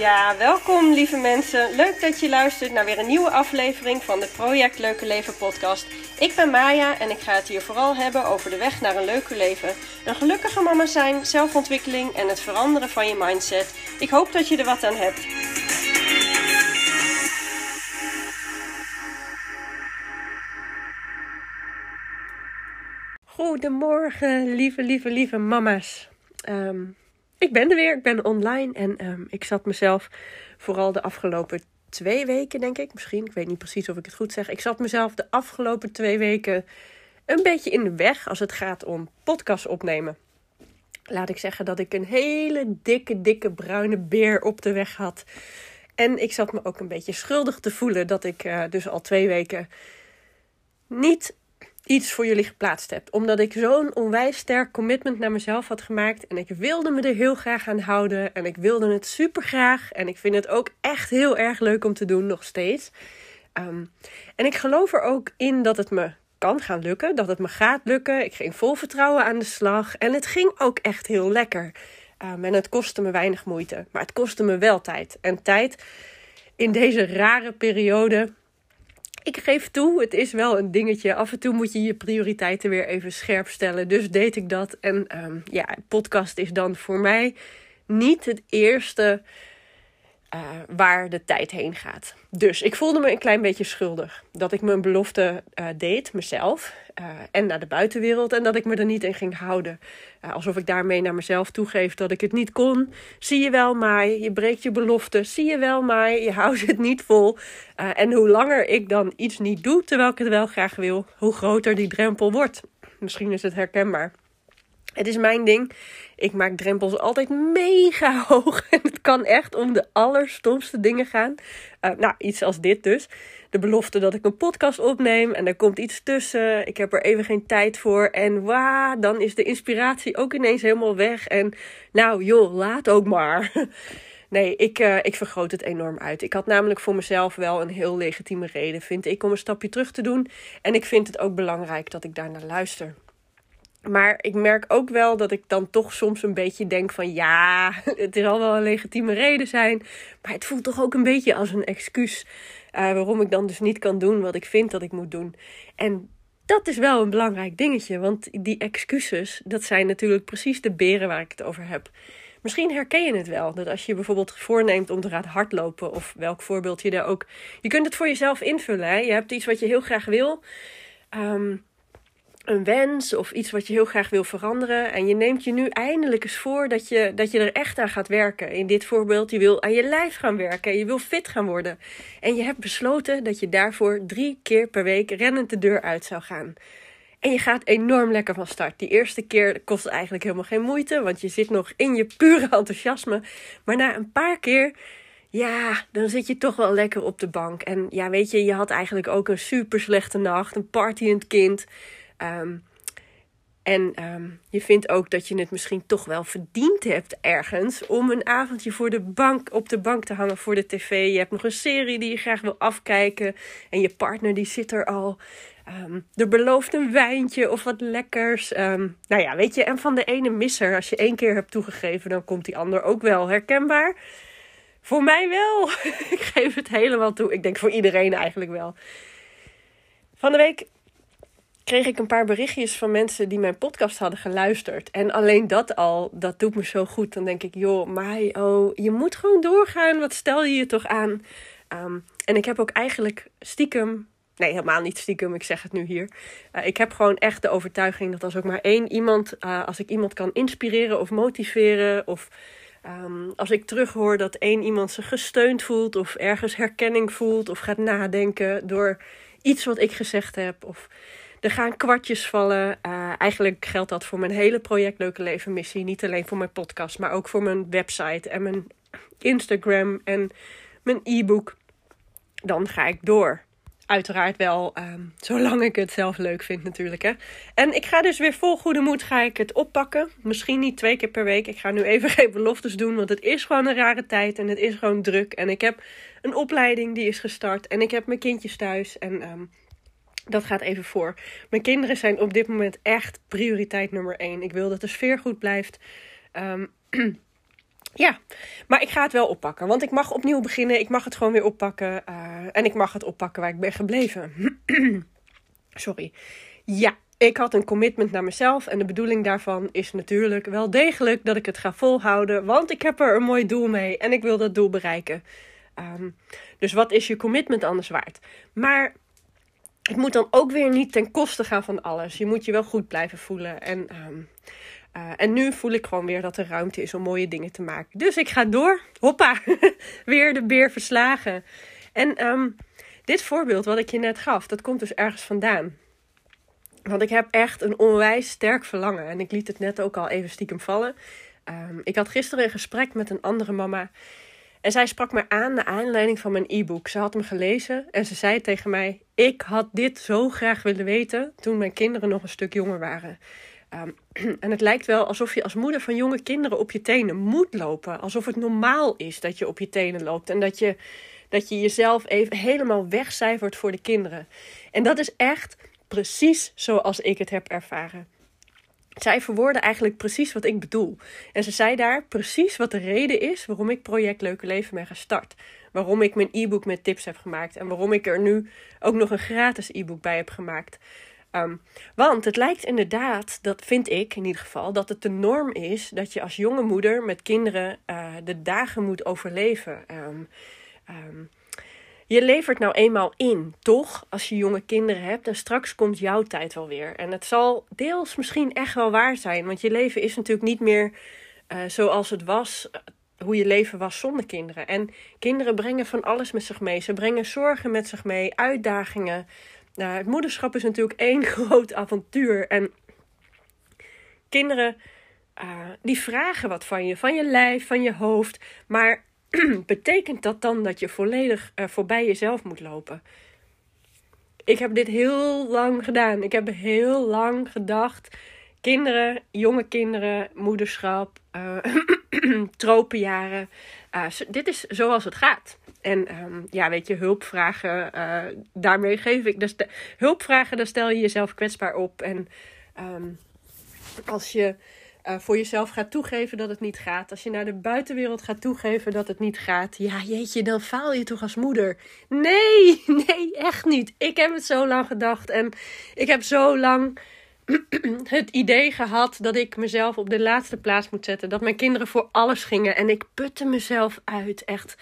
Ja, welkom lieve mensen. Leuk dat je luistert naar weer een nieuwe aflevering van de Project Leuke Leven podcast. Ik ben Maya en ik ga het hier vooral hebben over de weg naar een leuker leven. Een gelukkige mama zijn, zelfontwikkeling en het veranderen van je mindset. Ik hoop dat je er wat aan hebt. Goedemorgen, lieve, lieve, lieve mama's. Ehm, ik ben er weer, ik ben online en ehm, ik zat mezelf vooral de afgelopen twee weken, denk ik, misschien, ik weet niet precies of ik het goed zeg. Ik zat mezelf de afgelopen twee weken een beetje in de weg als het gaat om podcast opnemen. Laat ik zeggen dat ik een hele dikke, dikke bruine beer op de weg had. En ik zat me ook een beetje schuldig te voelen dat ik uh, dus al twee weken niet iets voor jullie geplaatst heb. Omdat ik zo'n onwijs sterk commitment naar mezelf had gemaakt. En ik wilde me er heel graag aan houden. En ik wilde het super graag. En ik vind het ook echt heel erg leuk om te doen, nog steeds. Um, en ik geloof er ook in dat het me kan gaan lukken. Dat het me gaat lukken. Ik ging vol vertrouwen aan de slag. En het ging ook echt heel lekker. Um, en het kostte me weinig moeite. Maar het kostte me wel tijd. En tijd in deze rare periode ik geef toe, het is wel een dingetje. Af en toe moet je je prioriteiten weer even scherp stellen. Dus deed ik dat. En um, ja, podcast is dan voor mij niet het eerste uh, waar de tijd heen gaat. Dus ik voelde me een klein beetje schuldig. Dat ik mijn belofte uh, deed, mezelf. Uh, en naar de buitenwereld. En dat ik me er niet in ging houden. alsof ik daarmee naar mezelf toegeef dat ik het niet kon. Zie je wel, Mai. Je breekt je belofte. Zie je wel, Mai. Je houdt het niet vol. en hoe langer ik dan iets niet doe, terwijl ik het wel graag wil, hoe groter die drempel wordt. Misschien is het herkenbaar. Het is mijn ding. Ik maak drempels altijd mega hoog. En het kan echt om de allerstomste dingen gaan. Uh, nou, iets als dit dus. De belofte dat ik een podcast opneem en er komt iets tussen. Ik heb er even geen tijd voor. En waa, dan is de inspiratie ook ineens helemaal weg. En nou joh, laat ook maar. Nee, ik, uh, ik vergroot het enorm uit. Ik had namelijk voor mezelf wel een heel legitieme reden, vind ik, om een stapje terug te doen. En ik vind het ook belangrijk dat ik daar naar luister. Maar ik merk ook wel dat ik dan toch soms een beetje denk van ja, het zal wel een legitieme reden zijn. Maar het voelt toch ook een beetje als een excuus uh, waarom ik dan dus niet kan doen wat ik vind dat ik moet doen. En dat is wel een belangrijk dingetje, want die excuses, dat zijn natuurlijk precies de beren waar ik het over heb. Misschien herken je het wel, dat als je bijvoorbeeld voorneemt om te gaan hardlopen of welk voorbeeld je daar ook... Je kunt het voor jezelf invullen, hè? je hebt iets wat je heel graag wil... Um, een wens of iets wat je heel graag wil veranderen. En je neemt je nu eindelijk eens voor dat je, dat je er echt aan gaat werken. In dit voorbeeld, je wil aan je lijf gaan werken. Je wil fit gaan worden. En je hebt besloten dat je daarvoor drie keer per week rennend de deur uit zou gaan. En je gaat enorm lekker van start. Die eerste keer kost eigenlijk helemaal geen moeite, want je zit nog in je pure enthousiasme. Maar na een paar keer ja, dan zit je toch wel lekker op de bank. En ja, weet je, je had eigenlijk ook een super slechte nacht, een partyend kind. Um, en um, je vindt ook dat je het misschien toch wel verdiend hebt ergens om een avondje voor de bank, op de bank te hangen voor de tv. Je hebt nog een serie die je graag wil afkijken. En je partner die zit er al. Um, er belooft een wijntje of wat lekkers. Nou ja, weet je, en van de ene misser, als je één keer hebt toegegeven, dan komt die ander ook wel herkenbaar. Voor mij wel. ik geef het helemaal toe. Ik denk voor iedereen eigenlijk wel. Van de week kreeg ik een paar berichtjes van mensen die mijn podcast hadden geluisterd. En alleen dat al, dat doet me zo goed. Dan denk ik, joh, Mai, oh, je moet gewoon doorgaan. Wat stel je je toch aan? Um, en ik heb ook eigenlijk stiekem Nee, helemaal niet stiekem. Ik zeg het nu hier. Uh, ik heb gewoon echt de overtuiging dat als ook maar één iemand, uh, als ik iemand kan inspireren of motiveren, of um, als ik terughoor dat één iemand zich gesteund voelt, of ergens herkenning voelt, of gaat nadenken door iets wat ik gezegd heb, of er gaan kwartjes vallen. Uh, eigenlijk geldt dat voor mijn hele project Leuke Leven missie. Niet alleen voor mijn podcast, maar ook voor mijn website en mijn Instagram en mijn e-book. Dan ga ik door. Uiteraard wel, um, zolang ik het zelf leuk vind natuurlijk. Hè. En ik ga dus weer vol goede moed ga ik het oppakken. Misschien niet twee keer per week. Ik ga nu even geen beloftes doen, want het is gewoon een rare tijd en het is gewoon druk. En ik heb een opleiding die is gestart en ik heb mijn kindjes thuis. En um, dat gaat even voor. Mijn kinderen zijn op dit moment echt prioriteit nummer één. Ik wil dat de sfeer goed blijft. Um, ja, maar ik ga het wel oppakken. Want ik mag opnieuw beginnen. Ik mag het gewoon weer oppakken. Uh, en ik mag het oppakken waar ik ben gebleven. Sorry. Ja, ik had een commitment naar mezelf. En de bedoeling daarvan is natuurlijk wel degelijk dat ik het ga volhouden. Want ik heb er een mooi doel mee. En ik wil dat doel bereiken. Um, dus wat is je commitment anders waard? Maar het moet dan ook weer niet ten koste gaan van alles. Je moet je wel goed blijven voelen. En, um, uh, en nu voel ik gewoon weer dat er ruimte is om mooie dingen te maken. Dus ik ga door. Hoppa, weer de beer verslagen. En um, dit voorbeeld wat ik je net gaf, dat komt dus ergens vandaan. Want ik heb echt een onwijs sterk verlangen. En ik liet het net ook al even stiekem vallen. Um, ik had gisteren een gesprek met een andere mama. En zij sprak me aan naar aanleiding van mijn e-book. Ze had hem gelezen en ze zei tegen mij: Ik had dit zo graag willen weten toen mijn kinderen nog een stuk jonger waren. Um, en het lijkt wel alsof je als moeder van jonge kinderen op je tenen moet lopen. Alsof het normaal is dat je op je tenen loopt. En dat je, dat je jezelf even helemaal wegcijfert voor de kinderen. En dat is echt precies zoals ik het heb ervaren. Zij verwoordde eigenlijk precies wat ik bedoel. En ze zei daar precies wat de reden is waarom ik Project Leuke Leven ben gestart. Waarom ik mijn e-book met tips heb gemaakt. En waarom ik er nu ook nog een gratis e-book bij heb gemaakt. Um, want het lijkt inderdaad, dat vind ik in ieder geval, dat het de norm is dat je als jonge moeder met kinderen uh, de dagen moet overleven. Um, je levert nou eenmaal in, toch? Als je jonge kinderen hebt. En straks komt jouw tijd wel weer. En het zal deels misschien echt wel waar zijn. Want je leven is natuurlijk niet meer uh, zoals het was. Uh, hoe je leven was zonder kinderen. En kinderen brengen van alles met zich mee. Ze brengen zorgen met zich mee, uitdagingen. Uh, het moederschap is natuurlijk één groot avontuur. En kinderen, uh, die vragen wat van je, van je lijf, van je hoofd. Maar betekent dat dan dat je volledig uh, voorbij jezelf moet lopen? Ik heb dit heel lang gedaan. Ik heb heel lang gedacht. Kinderen, jonge kinderen, moederschap, uh, tropenjaren. Uh, dit is zoals het gaat. En um, ja, weet je, hulpvragen, daarmee geef ik. Dus de, hulpvragen, daar stel je jezelf kwetsbaar op. En um, als je uh, voor jezelf gaat toegeven dat het niet gaat. Als je naar de buitenwereld gaat toegeven dat het niet gaat. Ja, jeetje, dan faal je toch als moeder. Nee, nee, echt niet. Ik heb het zo lang gedacht. En ik heb zo lang het idee gehad dat ik mezelf op de laatste plaats moet zetten. Dat mijn kinderen voor alles gingen. En ik putte mezelf uit. Echt.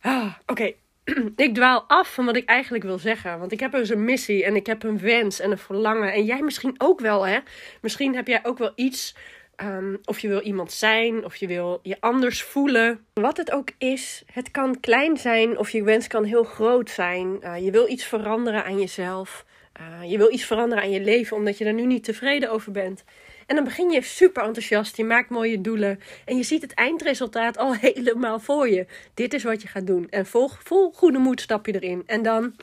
Ah, Oké. ik dwaal af van wat ik eigenlijk wil zeggen. Want ik heb dus een missie en ik heb een wens en een verlangen. En jij misschien ook wel, hè? Misschien heb jij ook wel iets. Um, of je wil iemand zijn, of je wil je anders voelen. Wat het ook is, het kan klein zijn of je wens kan heel groot zijn. Uh, je wil iets veranderen aan jezelf. Uh, je wil iets veranderen aan je leven omdat je er nu niet tevreden over bent. En dan begin je super enthousiast, je maakt mooie doelen en je ziet het eindresultaat al helemaal voor je. Dit is wat je gaat doen. En vol, vol goede moed stap je erin. En dan,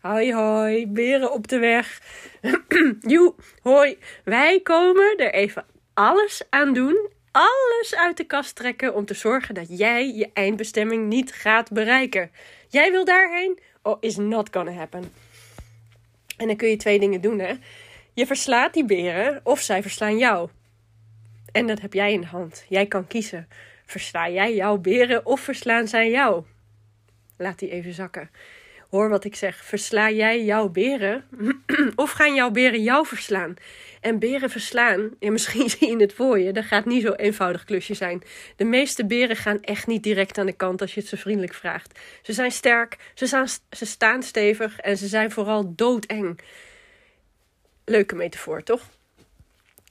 hoi hoi, beren op de weg. Joe, hoi. Wij komen er even alles aan doen, alles uit de kast trekken om te zorgen dat jij je eindbestemming niet gaat bereiken. Jij wil daarheen? Oh, is not gonna happen. En dan kun je twee dingen doen, hè. Je verslaat die beren of zij verslaan jou. En dat heb jij in de hand. Jij kan kiezen. Versla jij jouw beren of verslaan zij jou? Laat die even zakken. Hoor wat ik zeg. Versla jij jouw beren of gaan jouw beren jou verslaan? En beren verslaan, ja, misschien zie je het voor je, dat gaat niet zo eenvoudig klusje zijn. De meeste beren gaan echt niet direct aan de kant als je het ze vriendelijk vraagt. Ze zijn sterk, ze staan stevig en ze zijn vooral doodeng leuke metafoor, toch?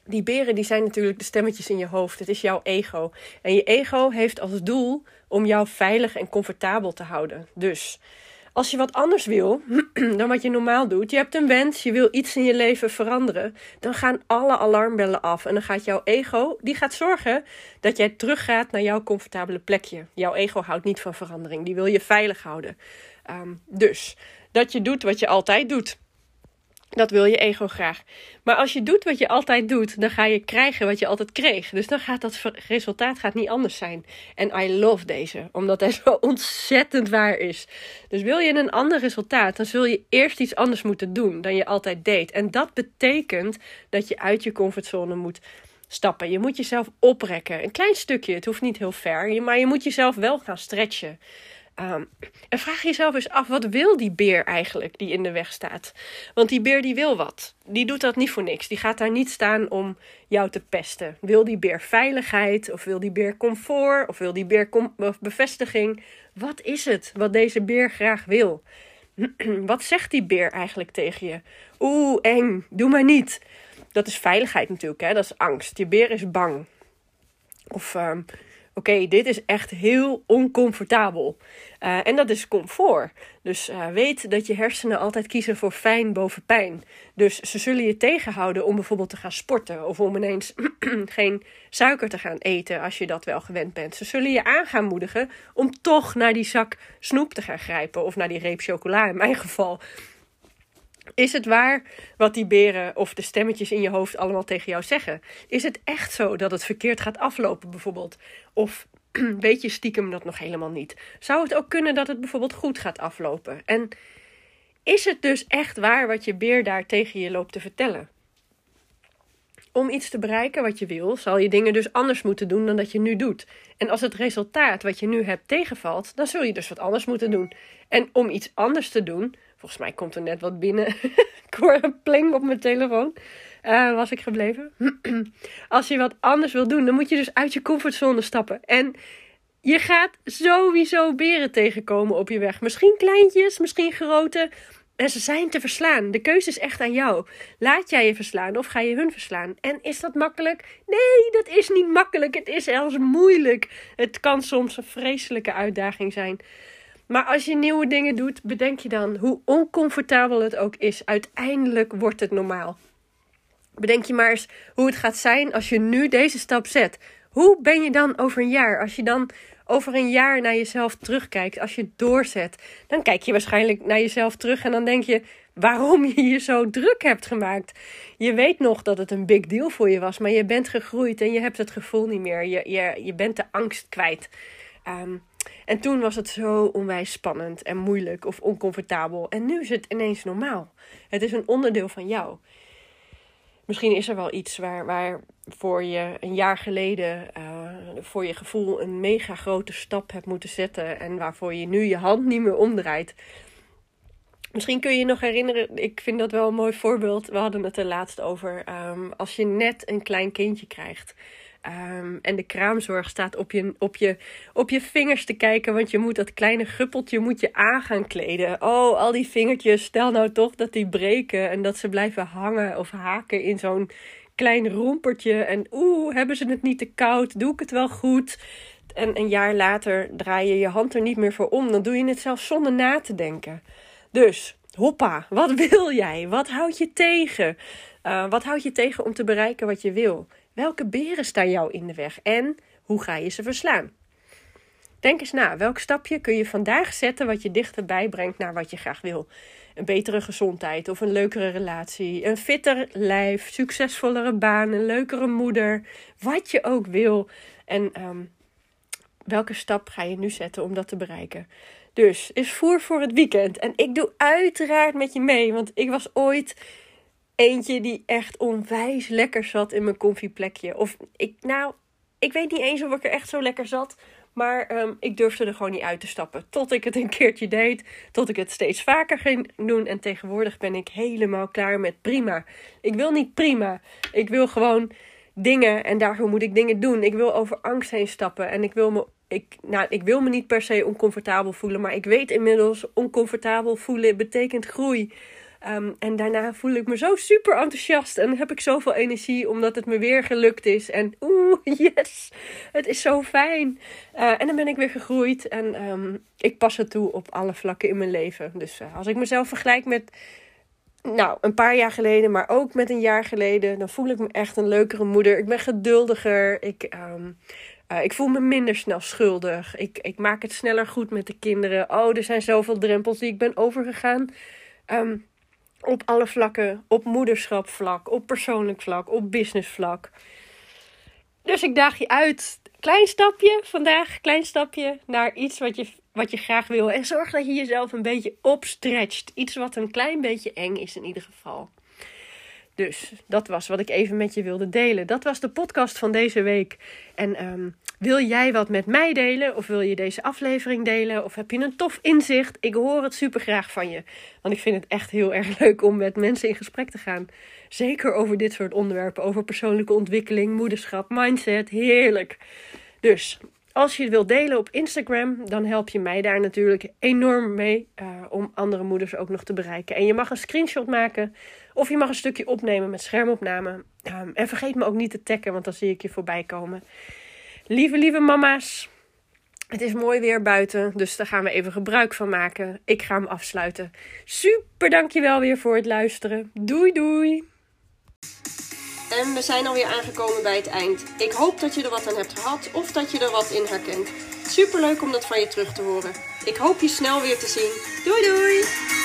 Die beren die zijn natuurlijk de stemmetjes in je hoofd. Het is jouw ego. En je ego heeft als doel om jou veilig en comfortabel te houden. Dus als je wat anders wil dan wat je normaal doet, je hebt een wens, je wil iets in je leven veranderen, dan gaan alle alarmbellen af. En dan gaat jouw ego, die gaat zorgen dat jij teruggaat naar jouw comfortabele plekje. Jouw ego houdt niet van verandering, die wil je veilig houden. Um, dus dat je doet wat je altijd doet. Dat wil je ego graag. Maar als je doet wat je altijd doet, dan ga je krijgen wat je altijd kreeg. Dus dan gaat dat resultaat gaat niet anders zijn. En I love deze, omdat hij zo ontzettend waar is. Dus wil je een ander resultaat, dan zul je eerst iets anders moeten doen dan je altijd deed. En dat betekent dat je uit je comfortzone moet stappen. Je moet jezelf oprekken. Een klein stukje, het hoeft niet heel ver, maar je moet jezelf wel gaan stretchen. Um, en vraag jezelf eens af, wat wil die beer eigenlijk die in de weg staat? Want die beer die wil wat. Die doet dat niet voor niks. Die gaat daar niet staan om jou te pesten. Wil die beer veiligheid? Of wil die beer comfort? Of wil die beer bevestiging? Wat is het wat deze beer graag wil? wat zegt die beer eigenlijk tegen je? Oeh, eng, doe maar niet. Dat is veiligheid natuurlijk, hè? dat is angst. Je beer is bang. Of um, oké, dit is echt heel oncomfortabel. Uh, en dat is comfort. Dus uh, weet dat je hersenen altijd kiezen voor fijn boven pijn. Dus ze zullen je tegenhouden om bijvoorbeeld te gaan sporten. Of om ineens geen suiker te gaan eten als je dat wel gewend bent. Ze zullen je aan moedigen om toch naar die zak snoep te gaan grijpen. Of naar die reep chocola in mijn geval. Is het waar wat die beren of de stemmetjes in je hoofd allemaal tegen jou zeggen? Is het echt zo dat het verkeerd gaat aflopen, bijvoorbeeld? Of weet je stiekem dat nog helemaal niet? Zou het ook kunnen dat het bijvoorbeeld goed gaat aflopen? En is het dus echt waar wat je beer daar tegen je loopt te vertellen? Om iets te bereiken wat je wil, zal je dingen dus anders moeten doen dan dat je nu doet. En als het resultaat wat je nu hebt tegenvalt, dan zul je dus wat anders moeten doen. En om iets anders te doen, Volgens mij komt er net wat binnen. ik hoor een pling op mijn telefoon. Uh, was ik gebleven. Als je wat anders wil doen, dan moet je dus uit je comfortzone stappen. En je gaat sowieso beren tegenkomen op je weg. Misschien kleintjes, misschien grote. En ze zijn te verslaan. De keuze is echt aan jou. Laat jij je verslaan of ga je hun verslaan? En is dat makkelijk? Nee, dat is niet makkelijk. Het is zelfs moeilijk. Het kan soms een vreselijke uitdaging zijn. Maar als je nieuwe dingen doet, bedenk je dan hoe oncomfortabel het ook is. Uiteindelijk wordt het normaal. Bedenk je maar eens hoe het gaat zijn als je nu deze stap zet. Hoe ben je dan over een jaar? Als je dan over een jaar naar jezelf terugkijkt, als je doorzet, dan kijk je waarschijnlijk naar jezelf terug en dan denk je waarom je je zo druk hebt gemaakt. Je weet nog dat het een big deal voor je was, maar je bent gegroeid en je hebt het gevoel niet meer. Je, je, je bent de angst kwijt. Um, en toen was het zo onwijs spannend en moeilijk of oncomfortabel. En nu is het ineens normaal. Het is een onderdeel van jou. Misschien is er wel iets waar, waar voor je een jaar geleden uh, voor je gevoel een mega grote stap hebt moeten zetten. En waarvoor je nu je hand niet meer omdraait. Misschien kun je je nog herinneren, ik vind dat wel een mooi voorbeeld. We hadden het er laatst over. Um, als je net een klein kindje krijgt. Um, en de kraamzorg staat op je, op, je, op je vingers te kijken, want je moet dat kleine guppeltje moet je aan gaan kleden. Oh, al die vingertjes, stel nou toch dat die breken en dat ze blijven hangen of haken in zo'n klein rompertje. En oeh, hebben ze het niet te koud? Doe ik het wel goed? En een jaar later draai je je hand er niet meer voor om. Dan doe je het zelfs zonder na te denken. Dus, hoppa, wat wil jij? Wat houd je tegen? Uh, wat houd je tegen om te bereiken wat je wil? Welke beren staan jou in de weg en hoe ga je ze verslaan? Denk eens na, welk stapje kun je vandaag zetten wat je dichterbij brengt naar wat je graag wil? Een betere gezondheid of een leukere relatie, een fitter lijf, succesvollere baan, een leukere moeder, wat je ook wil. En um, welke stap ga je nu zetten om dat te bereiken? Dus is voer voor het weekend. En ik doe uiteraard met je mee, want ik was ooit eentje die echt onwijs lekker zat in mijn koffieplekje. Of ik, nou, ik weet niet eens of ik er echt zo lekker zat. Maar um, ik durfde er gewoon niet uit te stappen. Tot ik het een keertje deed. Tot ik het steeds vaker ging doen. En tegenwoordig ben ik helemaal klaar met prima. Ik wil niet prima. Ik wil gewoon dingen. En daarvoor moet ik dingen doen. Ik wil over angst heen stappen. En ik wil me. Ik, nou, ik wil me niet per se oncomfortabel voelen. Maar ik weet inmiddels: oncomfortabel voelen betekent groei. Ehm, en daarna voel ik me zo super enthousiast en heb ik zoveel energie omdat het me weer gelukt is. En oeh, yes, het is zo fijn. Uh, en dan ben ik weer gegroeid en um, ik pas het toe op alle vlakken in mijn leven. Dus uh, als ik mezelf vergelijk met, nou, een paar jaar geleden, maar ook met een jaar geleden, dan voel ik me echt een leukere moeder. Ik ben geduldiger. Ik, um, uh, ik voel me minder snel schuldig. Ik, ik maak het sneller goed met de kinderen. Oh, er zijn zoveel drempels die ik ben overgegaan. Um, op alle vlakken. Op moederschapvlak, op persoonlijk vlak, op businessvlak. Dus ik daag je uit. Klein stapje vandaag, klein stapje naar iets wat je, wat je graag wil. En zorg dat je jezelf een beetje opstretcht. Iets wat een klein beetje eng is in ieder geval. Dus dat was wat ik even met je wilde delen. Dat was de podcast van deze week. En ehm, wil jij wat met mij delen? Of wil je deze aflevering delen? Of heb je een tof inzicht? Ik hoor het super graag van je. Want ik vind het echt heel erg leuk om met mensen in gesprek te gaan. Zeker over dit soort onderwerpen. Over persoonlijke ontwikkeling, moederschap, mindset. Heerlijk. Dus als je het wilt delen op Instagram, dan help je mij daar natuurlijk enorm mee uh, om andere moeders ook nog te bereiken. En je mag een screenshot maken of je mag een stukje opnemen met schermopname. Um, en vergeet me ook niet te taggen, want dan zie ik je voorbij komen. Lieve, lieve mama's, het is mooi weer buiten, dus daar gaan we even gebruik van maken. Ik ga hem afsluiten. Super dankjewel weer voor het luisteren. Doei doei! En we zijn alweer aangekomen bij het eind. Ik hoop dat je er wat aan hebt gehad of dat je er wat in herkent. Super leuk om dat van je terug te horen. Ik hoop je snel weer te zien. Doei doei!